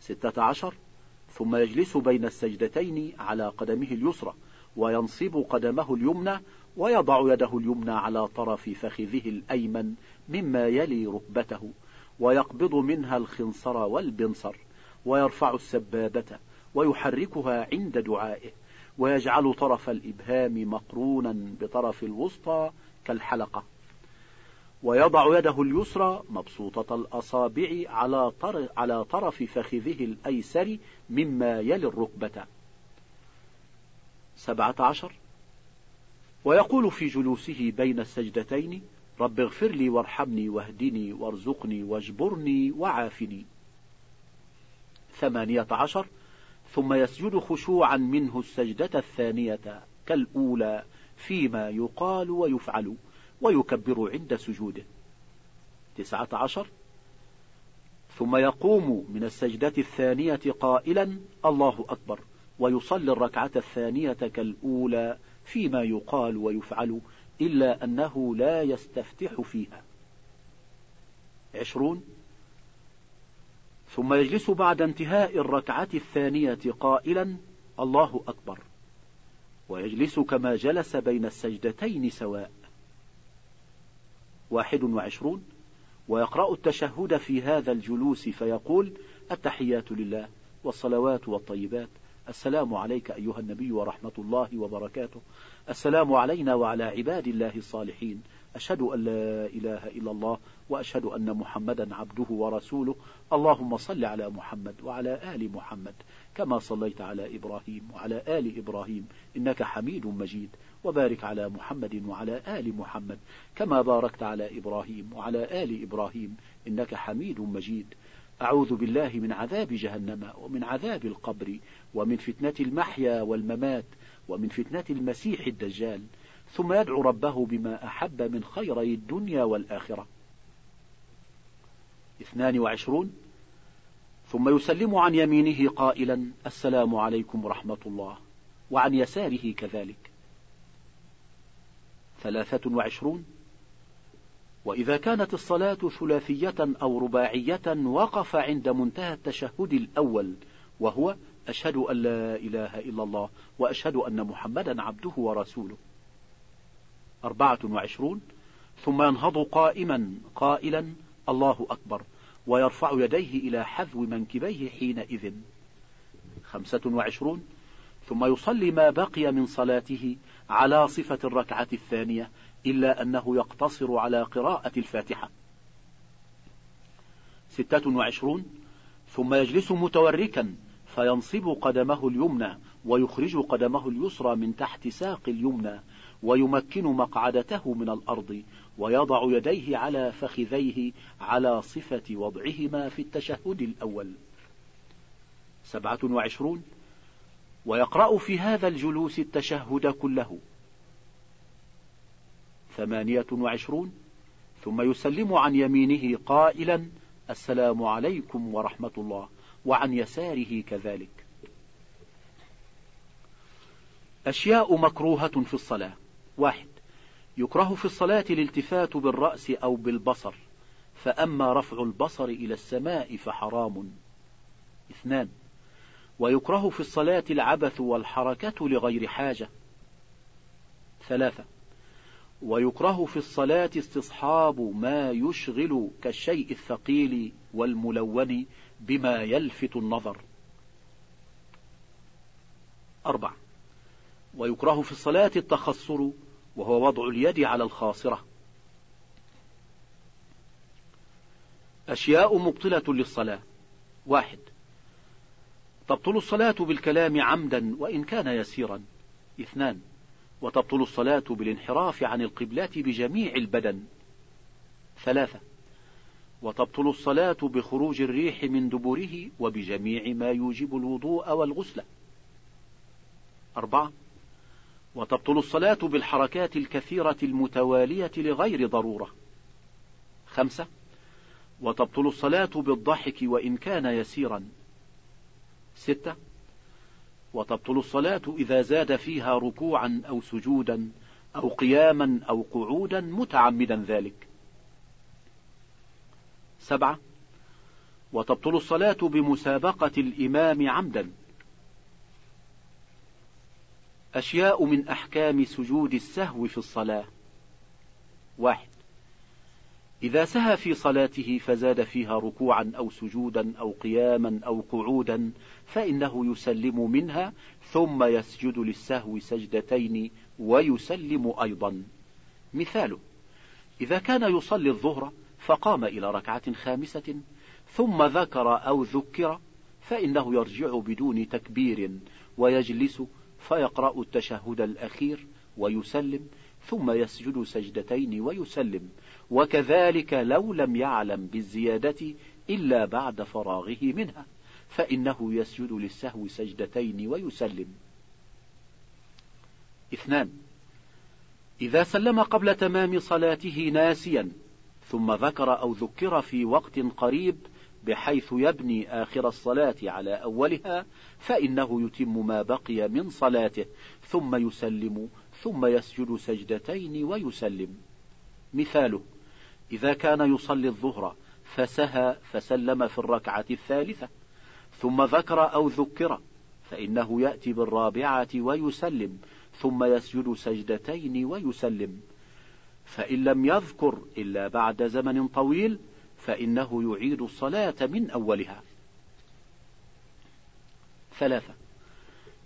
ستة عشر. ثم يجلس بين السجدتين على قدمه اليسرى وينصب قدمه اليمنى ويضع يده اليمنى على طرف فخذه الأيمن مما يلي ركبته ويقبض منها الخنصر والبنصر ويرفع السبابة. ويحركها عند دعائه ويجعل طرف الإبهام مقرونا بطرف الوسطى كالحلقة. ويضع يده اليسرى مبسوطة الأصابع على على طرف فخذه الأيسر مما يلي الركبة. سبعة عشر. ويقول في جلوسه بين السجدتين رب اغفر لي وارحمني واهدني وارزقني واجبرني وعافني. ثمانية عشر. ثم يسجد خشوعا منه السجدة الثانية كالأولى فيما يقال ويفعل ويكبر عند سجوده. تسعة عشر. ثم يقوم من السجدة الثانية قائلا الله أكبر ويصلي الركعة الثانية كالأولى فيما يقال ويفعل إلا أنه لا يستفتح فيها. عشرون. ثم يجلس بعد انتهاء الركعة الثانية قائلا الله أكبر. ويجلس كما جلس بين السجدتين سواء. واحد وعشرون. ويقرأ التشهد في هذا الجلوس فيقول التحيات لله والصلوات والطيبات. السلام عليك أيها النبي ورحمة الله وبركاته. السلام علينا وعلى عباد الله الصالحين. أشهد أن لا إله إلا الله وأشهد أن محمدا عبده ورسوله. اللهم صل على محمد وعلى آل محمد كما صليت على إبراهيم وعلى آل إبراهيم. إنك حميد مجيد. وبارك على محمد وعلى آل محمد كما باركت على إبراهيم وعلى آل إبراهيم. إنك حميد مجيد. أعوذ بالله من عذاب جهنم ومن عذاب القبر ومن فتنة المحيا والممات ومن فتنة المسيح الدجال. ثم يدعو ربه بما أحب من خيري الدنيا والآخرة. اثنان وعشرون ثم يسلم عن يمينه قائلا السلام عليكم ورحمة الله وعن يساره كذلك. ثلاثة وعشرون وإذا كانت الصلاة ثلاثية أو رباعية وقف عند منتهى التشهد الأول وهو أشهد أن لا إله إلا الله وأشهد أن محمدا عبده ورسوله. أربعة وعشرون ثم ينهض قائما قائلا الله أكبر ويرفع يديه إلى حذو منكبيه حينئذ. خمسة وعشرون. ثم يصلي ما بقي من صلاته على صفة الركعة الثانية إلا أنه يقتصر على قراءة الفاتحة. ستة وعشرون. ثم يجلس متوركا فينصب قدمه اليمنى ويخرج قدمه اليسرى من تحت ساق اليمنى ويمكن مقعدته من الأرض ويضع يديه على فخذيه على صفة وضعهما في التشهد الأول. سبعة وعشرون. ويقرأ في هذا الجلوس التشهد كله. ثمانية وعشرون. ثم يسلم عن يمينه قائلا السلام عليكم ورحمة الله وعن يساره كذلك. أشياء مكروهة في الصلاة. واحد. يكره في الصلاة الالتفات بالرأس أو بالبصر فأما رفع البصر إلى السماء فحرام. اثنان. ويكره في الصلاة العبث والحركة لغير حاجة. ثلاثة. ويكره في الصلاة استصحاب ما يشغل كالشيء الثقيل والملون بما يلفت النظر. أربعة. ويكره في الصلاة التخصر وهو وضع اليد على الخاصرة. أشياء مبطلة للصلاة. واحد. تبطل الصلاة بالكلام عمدا وإن كان يسيرا. اثنان. وتبطل الصلاة بالانحراف عن القبلة بجميع البدن. ثلاثة. وتبطل الصلاة بخروج الريح من دبره وبجميع ما يوجب الوضوء والغسل. أربعة. وتبطل الصلاة بالحركات الكثيرة المتوالية لغير ضرورة. خمسة وتبطل الصلاة بالضحك وإن كان يسيرا. ستة وتبطل الصلاة إذا زاد فيها ركوعا أو سجودا أو قياما أو قعودا متعمدا ذلك. سبعة وتبطل الصلاة بمسابقة الإمام عمدا. أشياء من أحكام سجود السهو في الصلاة. واحد. إذا سهى في صلاته فزاد فيها ركوعا أو سجودا أو قياما أو قعودا فإنه يسلم منها ثم يسجد للسهو سجدتين ويسلم أيضا. مثاله. إذا كان يصلي الظهر فقام إلى ركعة خامسة ثم ذكر أو ذكر فإنه يرجع بدون تكبير ويجلس فيقرأ التشهد الأخير ويسلم ثم يسجد سجدتين ويسلم. وكذلك لو لم يعلم بالزيادة إلا بعد فراغه منها فإنه يسجد للسهو سجدتين ويسلم. اثنان إذا سلم قبل تمام صلاته ناسيا ثم ذكر أو ذكر في وقت قريب بحيث يبني آخر الصلاة على أولها فإنه يتم ما بقي من صلاته ثم يسلم ثم يسجد سجدتين ويسلم. مثاله إذا كان يصلي الظهر فسهى فسلم في الركعة الثالثة ثم ذكر أو ذكر فإنه يأتي بالرابعة ويسلم ثم يسجد سجدتين ويسلم. فإن لم يذكر إلا بعد زمن طويل فإنه يعيد الصلاة من أولها. ثلاثة.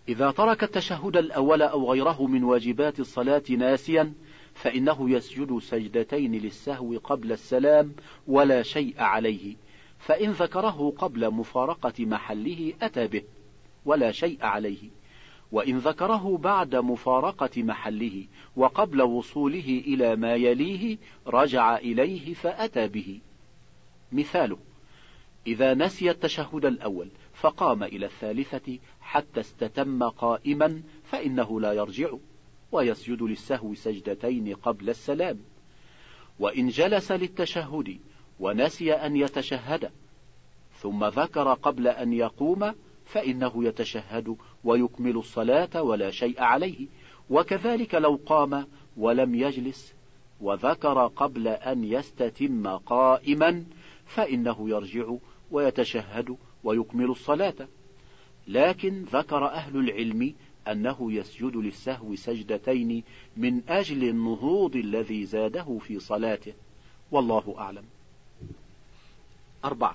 إذا ترك التشهد الأول أو غيره من واجبات الصلاة ناسيا فإنه يسجد سجدتين للسهو قبل السلام ولا شيء عليه. فإن ذكره قبل مفارقة محله أتى به ولا شيء عليه. وإن ذكره بعد مفارقة محله وقبل وصوله إلى ما يليه رجع إليه فأتى به. مثاله. إذا نسي التشهد الأول فقام إلى الثالثة حتى استتم قائما فإنه لا يرجع ويسجد للسهو سجدتين قبل السلام. وإن جلس للتشهد ونسي أن يتشهد ثم ذكر قبل أن يقوم فإنه يتشهد ويكمل الصلاة ولا شيء عليه. وكذلك لو قام ولم يجلس وذكر قبل أن يستتم قائما فإنه يرجع ويتشهد ويكمل الصلاة. لكن ذكر أهل العلم أنه يسجد للسهو سجدتين من أجل النهوض الذي زاده في صلاته. والله أعلم. أربعة.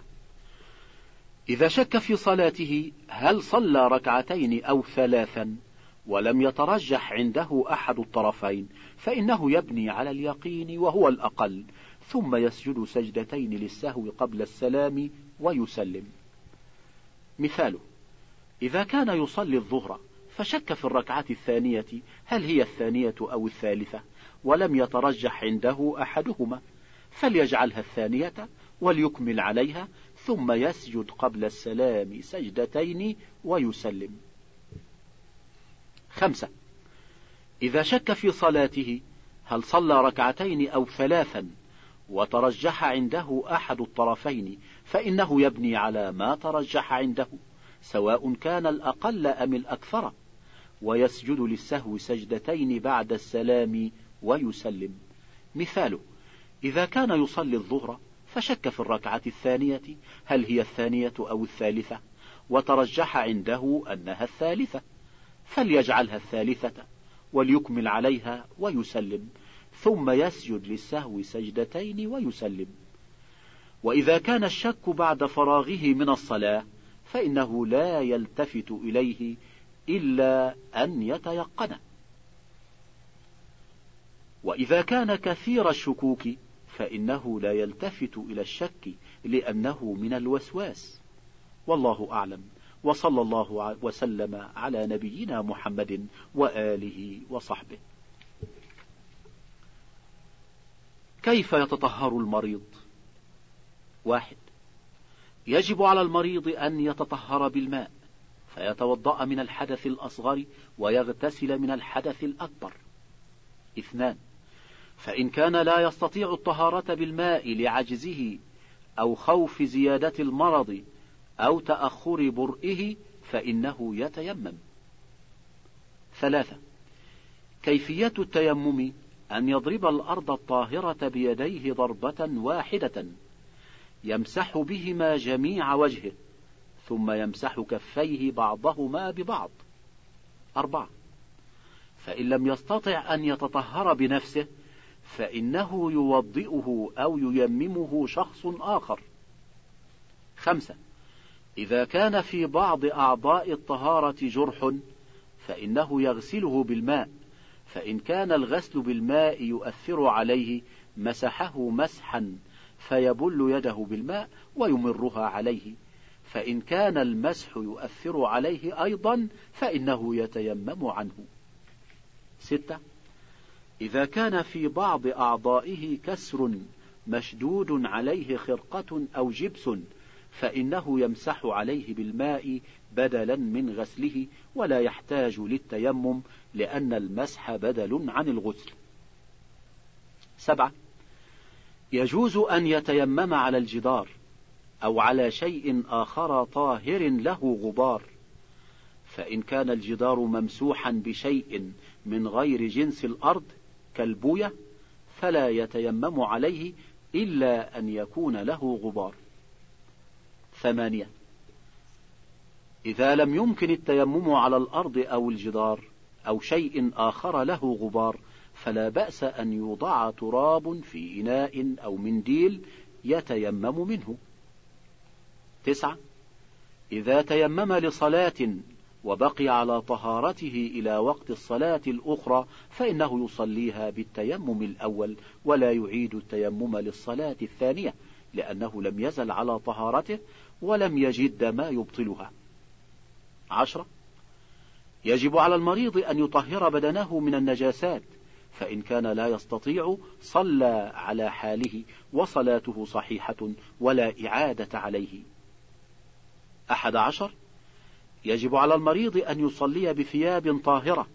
إذا شك في صلاته هل صلى ركعتين أو ثلاثا ولم يترجح عنده أحد الطرفين فإنه يبني على اليقين وهو الأقل ثم يسجد سجدتين للسهو قبل السلام ويسلم. مثاله إذا كان يصلي الظهر فشك في الركعة الثانية هل هي الثانية أو الثالثة؟ ولم يترجح عنده أحدهما. فليجعلها الثانية وليكمل عليها ثم يسجد قبل السلام سجدتين ويسلم. خمسة إذا شك في صلاته هل صلى ركعتين أو ثلاثا؟ وترجح عنده أحد الطرفين فإنه يبني على ما ترجح عنده سواء كان الأقل أم الأكثر ويسجد للسهو سجدتين بعد السلام ويسلم. مثاله إذا كان يصلي الظهر فشك في الركعة الثانية هل هي الثانية أو الثالثة؟ وترجح عنده أنها الثالثة فليجعلها الثالثة وليكمل عليها ويسلم. ثم يسجد للسهو سجدتين ويسلم. وإذا كان الشك بعد فراغه من الصلاة فإنه لا يلتفت إليه إلا أن يتيقن. وإذا كان كثير الشكوك فإنه لا يلتفت إلى الشك لأنه من الوسواس. والله أعلم. وصلى الله وسلم على نبينا محمد وآله وصحبه. كيف يتطهر المريض؟ واحد يجب على المريض أن يتطهر بالماء فيتوضأ من الحدث الأصغر ويغتسل من الحدث الأكبر. اثنان فإن كان لا يستطيع الطهارة بالماء لعجزه أو خوف زيادة المرض أو تأخر برئه فإنه يتيمم. ثلاثة كيفية التيمم؟ أن يضرب الأرض الطاهرة بيديه ضربة واحدة. يمسح بهما جميع وجهه ثم يمسح كفيه بعضهما ببعض. أربعة. فإن لم يستطع أن يتطهر بنفسه فإنه يوضئه أو ييممه شخص آخر. خمسة. إذا كان في بعض أعضاء الطهارة جرح فإنه يغسله بالماء. فإن كان الغسل بالماء يؤثر عليه مسحه مسحا فيبل يده بالماء ويمرها عليه. فإن كان المسح يؤثر عليه أيضا فإنه يتيمم عنه. ستة. إذا كان في بعض أعضائه كسر مشدود عليه خرقة أو جبس فإنه يمسح عليه بالماء بدلا من غسله ولا يحتاج للتيمم لأن المسح بدل عن الغسل. سبعة يجوز أن يتيمم على الجدار أو على شيء آخر طاهر له غبار، فإن كان الجدار ممسوحا بشيء من غير جنس الأرض كالبوية فلا يتيمم عليه إلا أن يكون له غبار. ثمانية إذا لم يمكن التيمم على الأرض أو الجدار أو شيء آخر له غبار فلا بأس أن يوضع تراب في إناء أو منديل يتيمم منه. تسعة. إذا تيمم لصلاة وبقي على طهارته إلى وقت الصلاة الأخرى فإنه يصليها بالتيمم الأول ولا يعيد التيمم للصلاة الثانية لأنه لم يزل على طهارته ولم يجد ما يبطلها. عشرة. يجب على المريض أن يطهر بدنه من النجاسات فإن كان لا يستطيع صلى على حاله وصلاته صحيحة ولا إعادة عليه. أحد عشر. يجب على المريض أن يصلي بثياب طاهرة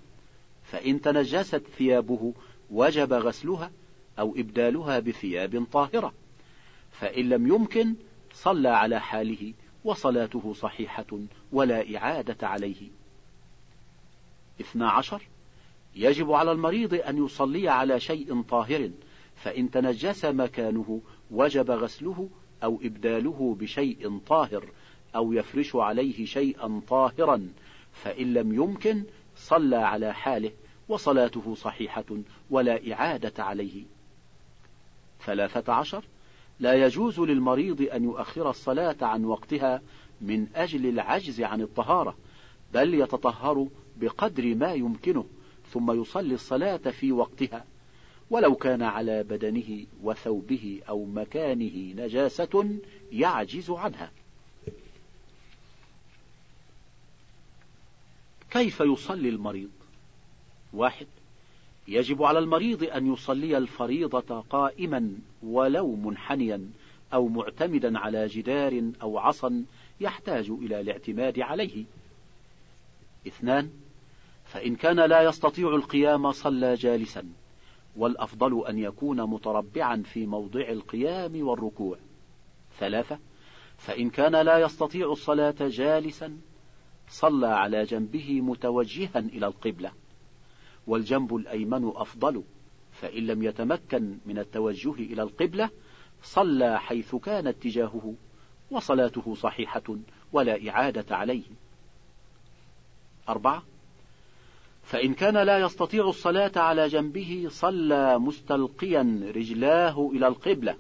فإن تنجست ثيابه وجب غسلها أو إبدالها بثياب طاهرة فإن لم يمكن صلى على حاله وصلاته صحيحة ولا إعادة عليه. اثنا عشر يجب على المريض أن يصلي على شيء طاهر فإن تنجس مكانه وجب غسله أو إبداله بشيء طاهر أو يفرش عليه شيئا طاهرا فإن لم يمكن صلى على حاله وصلاته صحيحة ولا إعادة عليه. ثلاثة عشر لا يجوز للمريض أن يؤخر الصلاة عن وقتها من أجل العجز عن الطهارة بل يتطهر بقدر ما يمكنه ثم يصلي الصلاة في وقتها. ولو كان على بدنه وثوبه أو مكانه نجاسة يعجز عنها. كيف يصلي المريض؟ واحد يجب على المريض أن يصلي الفريضة قائما ولو منحنيا أو معتمدا على جدار أو عصا يحتاج إلى الاعتماد عليه. اثنان فإن كان لا يستطيع القيام صلى جالسا والأفضل أن يكون متربعا في موضع القيام والركوع. ثلاثة فإن كان لا يستطيع الصلاة جالسا صلى على جنبه متوجها إلى القبلة. والجنب الأيمن أفضل فإن لم يتمكن من التوجه إلى القبلة صلى حيث كان اتجاهه وصلاته صحيحة ولا إعادة عليه. أربعة. فإن كان لا يستطيع الصلاة على جنبه صلى مستلقيا رجلاه إلى القبلة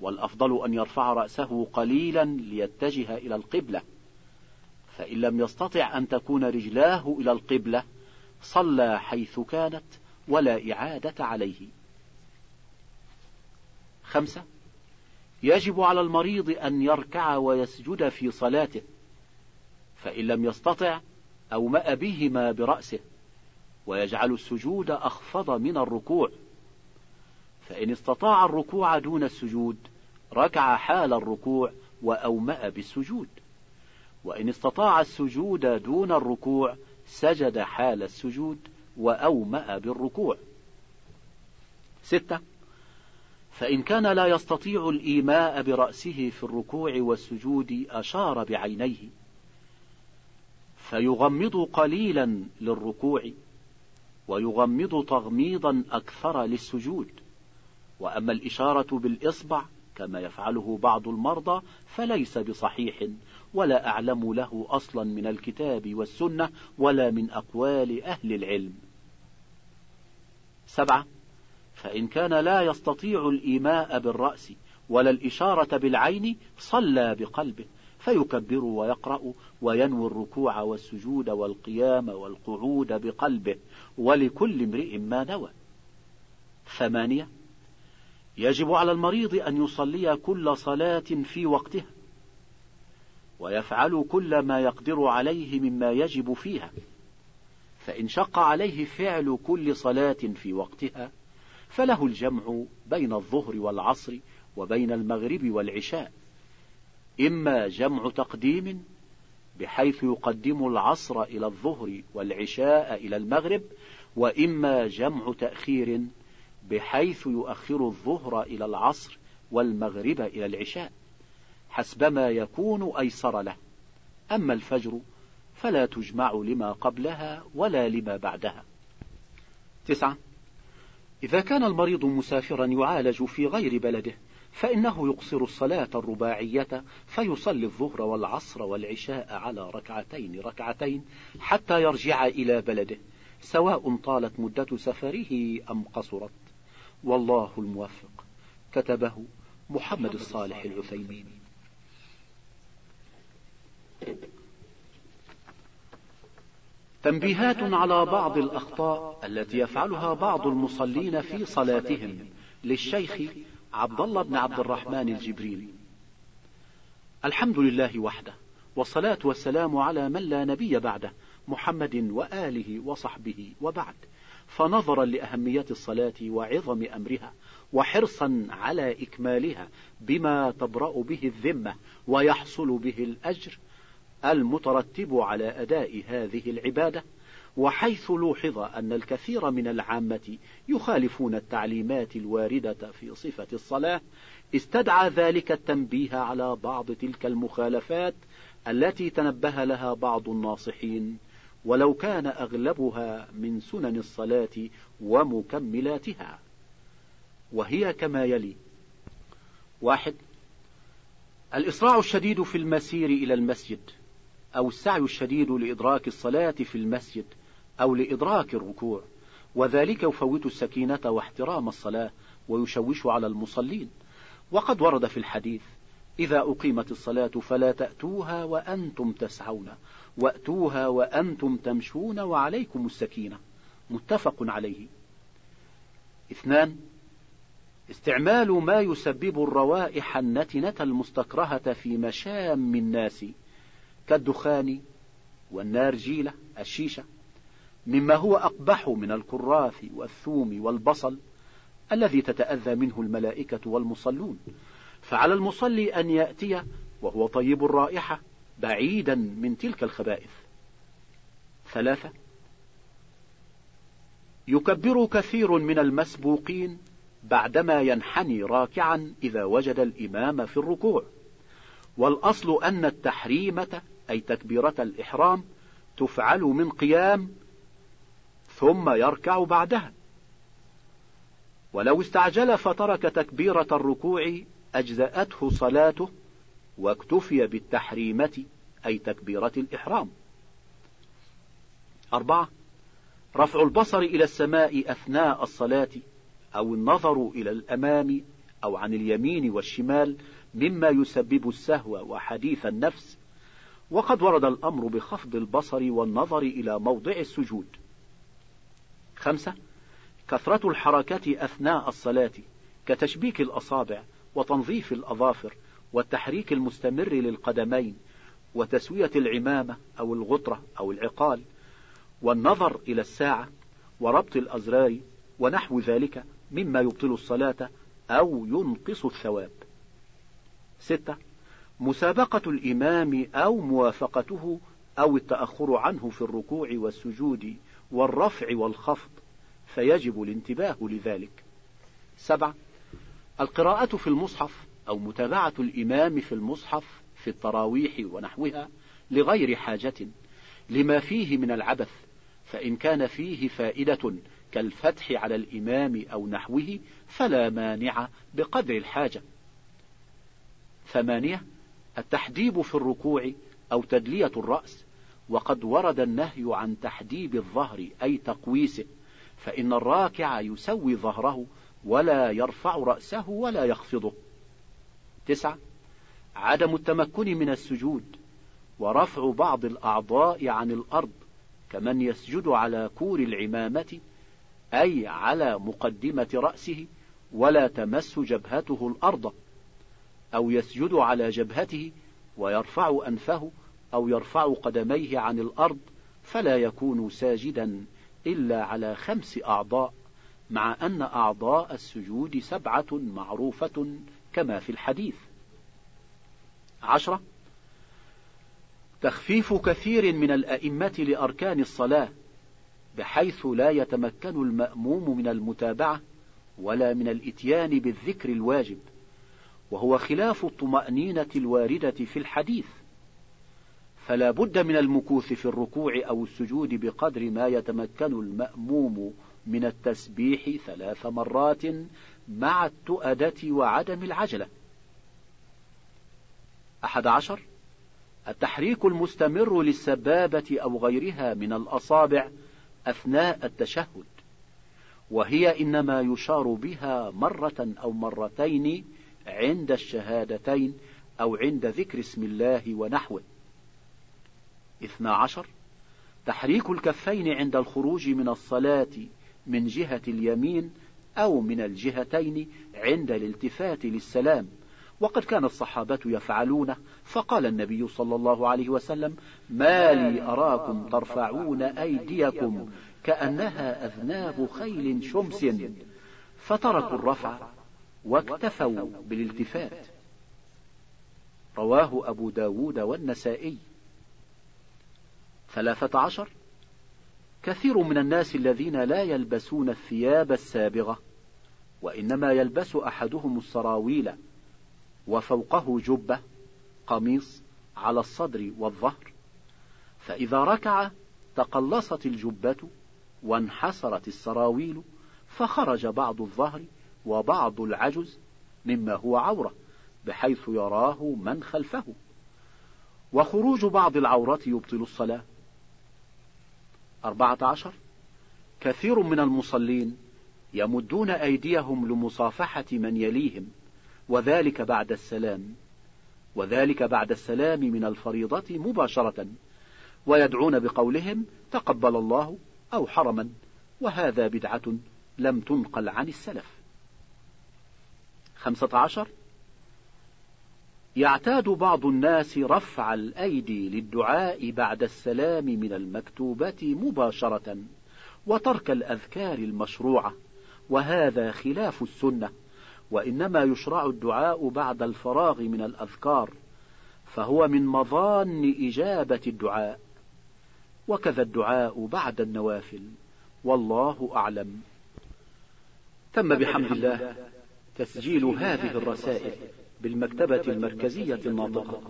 والأفضل أن يرفع رأسه قليلا ليتجه إلى القبلة. فإن لم يستطع أن تكون رجلاه إلى القبلة صلى حيث كانت ولا إعادة عليه. خمسة. يجب على المريض أن يركع ويسجد في صلاته فإن لم يستطع أومأ بهما برأسه ويجعل السجود أخفض من الركوع. فإن استطاع الركوع دون السجود ركع حال الركوع وأومأ بالسجود. وإن استطاع السجود دون الركوع سجد حال السجود وأومأ بالركوع. ستة. فإن كان لا يستطيع الإيماء برأسه في الركوع والسجود أشار بعينيه. فيغمض قليلا للركوع ويغمض تغميضا أكثر للسجود. وأما الإشارة بالإصبع كما يفعله بعض المرضى فليس بصحيح ولا أعلم له أصلا من الكتاب والسنة ولا من أقوال أهل العلم. سبعة فإن كان لا يستطيع الإيماء بالرأس ولا الإشارة بالعين صلى بقلبه. فيكبر ويقرأ وينوي الركوع والسجود والقيام والقعود بقلبه ولكل امرئ ما نوى. ثمانية يجب على المريض أن يصلي كل صلاة في وقتها ويفعل كل ما يقدر عليه مما يجب فيها فإن شق عليه فعل كل صلاة في وقتها فله الجمع بين الظهر والعصر وبين المغرب والعشاء. إما جمع تقديم بحيث يقدم العصر إلى الظهر والعشاء إلى المغرب وإما جمع تأخير بحيث يؤخر الظهر إلى العصر والمغرب إلى العشاء حسبما يكون أيسر له. أما الفجر فلا تجمع لما قبلها ولا لما بعدها. تسعة. إذا كان المريض مسافرا يعالج في غير بلده فإنه يقصر الصلاة الرباعية فيصلي الظهر والعصر والعشاء على ركعتين ركعتين حتى يرجع إلى بلده. سواء طالت مدة سفره أم قصرت. والله الموفق. كتبه محمد الصالح العثيمين. تنبيهات على بعض الأخطاء التي يفعلها بعض المصلين في صلاتهم للشيخ عبد الله بن عبد الرحمن الجبريلي الحمد لله وحده والصلاة والسلام على من لا نبي بعده محمد وآله وصحبه وبعد. فنظرا لأهمية الصلاة وعظم أمرها وحرصا على إكمالها بما تبرأ به الذمة ويحصل به الأجر المترتب على أداء هذه العبادة. وحيث لوحظ أن الكثير من العامة يخالفون التعليمات الواردة في صفة الصلاة استدعى ذلك التنبيه على بعض تلك المخالفات التي تنبه لها بعض الناصحين. ولو كان أغلبها من سنن الصلاة ومكملاتها. وهي كما يلي واحد الإسراع الشديد في المسير إلى المسجد أو السعي الشديد لإدراك الصلاة في المسجد أو لإدراك الركوع وذلك يفوت السكينة واحترام الصلاة ويشوش على المصلين. وقد ورد في الحديث إذا أقيمت الصلاة فلا تأتوها وأنتم تسعون وأتوها وأنتم تمشون وعليكم السكينة. متفق عليه. اثنان استعمال ما يسبب الروائح النتنة المستكرهة في مشام الناس كالدخان والنارجيلة الشيشة. مما هو أقبح من الكراث والثوم والبصل الذي تتأذى منه الملائكة والمصلون. فعلى المصلي أن يأتي وهو طيب الرائحة بعيدا من تلك الخبائث. ثلاثة يكبر كثير من المسبوقين بعدما ينحني راكعا إذا وجد الإمام في الركوع. والأصل أن التحريمة أي تكبيرة الإحرام تفعل من قيام ثم يركع بعدها. ولو استعجل فترك تكبيرة الركوع أجزأته صلاته واكتفي بالتحريمة أي تكبيرة الإحرام. أربعة رفع البصر إلى السماء أثناء الصلاة أو النظر إلى الأمام أو عن اليمين والشمال مما يسبب السهو وحديث النفس. وقد ورد الأمر بخفض البصر والنظر إلى موضع السجود. خمسة كثرة الحركة أثناء الصلاة كتشبيك الأصابع وتنظيف الأظافر والتحريك المستمر للقدمين وتسوية العمامة أو الغطرة أو العقال والنظر إلى الساعة وربط الأزرار ونحو ذلك مما يبطل الصلاة أو ينقص الثواب. ستة مسابقة الإمام أو موافقته أو التأخر عنه في الركوع والسجود والرفع والخفض فيجب الانتباه لذلك. سبعة القراءة في المصحف أو متابعة الإمام في المصحف في التراويح ونحوها لغير حاجة لما فيه من العبث فإن كان فيه فائدة كالفتح على الإمام أو نحوه فلا مانع بقدر الحاجة. ثمانية التحديب في الركوع أو تدلية الرأس وقد ورد النهي عن تحديب الظهر أي تقويسه. فإن الراكع يسوي ظهره ولا يرفع رأسه ولا يخفضه. تسعة عدم التمكن من السجود ورفع بعض الأعضاء عن الأرض كمن يسجد على كور العمامة أي على مقدمة رأسه ولا تمس جبهته الأرض أو يسجد على جبهته ويرفع أنفه أو يرفع قدميه عن الأرض فلا يكون ساجدا. إلا على خمس أعضاء مع أن أعضاء السجود سبعة معروفة كما في الحديث. عشرة تخفيف كثير من الأئمة لأركان الصلاة بحيث لا يتمكن المأموم من المتابعة ولا من الإتيان بالذكر الواجب وهو خلاف الطمأنينة الواردة في الحديث. فلا بد من المكوث في الركوع أو السجود بقدر ما يتمكن المأموم من التسبيح ثلاث مرات مع التؤدة وعدم العجلة. أحد عشر. التحريك المستمر للسبابة أو غيرها من الأصابع أثناء التشهد وهي إنما يشار بها مرة أو مرتين عند الشهادتين أو عند ذكر اسم الله ونحوه. اثنا عشر تحريك الكفين عند الخروج من الصلاة من جهة اليمين أو من الجهتين عند الالتفات للسلام. وقد كان الصحابة يفعلونه فقال النبي صلى الله عليه وسلم ما لي أراكم ترفعون أيديكم كأنها أذناب خيل شمس. فتركوا الرفع واكتفوا بالالتفات. رواه أبو داود والنسائي. ثلاثة عشر. كثير من الناس الذين لا يلبسون الثياب السابغة وإنما يلبس أحدهم السراويل وفوقه جبة قميص على الصدر والظهر. فإذا ركع تقلصت الجبة وانحسرت السراويل فخرج بعض الظهر وبعض العجز مما هو عورة بحيث يراه من خلفه. وخروج بعض العورة يبطل الصلاة. أربعة عشر كثير من المصلين يمدون أيديهم لمصافحة من يليهم وذلك بعد السلام وذلك بعد السلام من الفريضة مباشرة ويدعون بقولهم تقبل الله أو حرما وهذا بدعة لم تنقل عن السلف. خمسة عشر يعتاد بعض الناس رفع الأيدي للدعاء بعد السلام من المكتوبة مباشرة وترك الأذكار المشروعة وهذا خلاف السنة وإنما يشرع الدعاء بعد الفراغ من الأذكار فهو من مظان إجابة الدعاء. وكذا الدعاء بعد النوافل والله أعلم. تم بحمد الله تسجيل هذه الرسائل. بالمكتبة المركزية الناطقة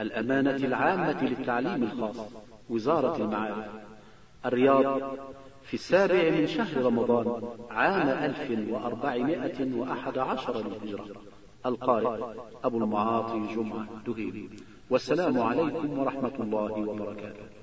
الأمانة العامة للتعليم الخاص وزارة المعارف. الرياض. في السابع من شهر رمضان عام ألف وأربعمائة وأحد عشر للهجرة. القارئ أبو المعاطي جمعة دهيل والسلام عليكم ورحمة الله وبركاته.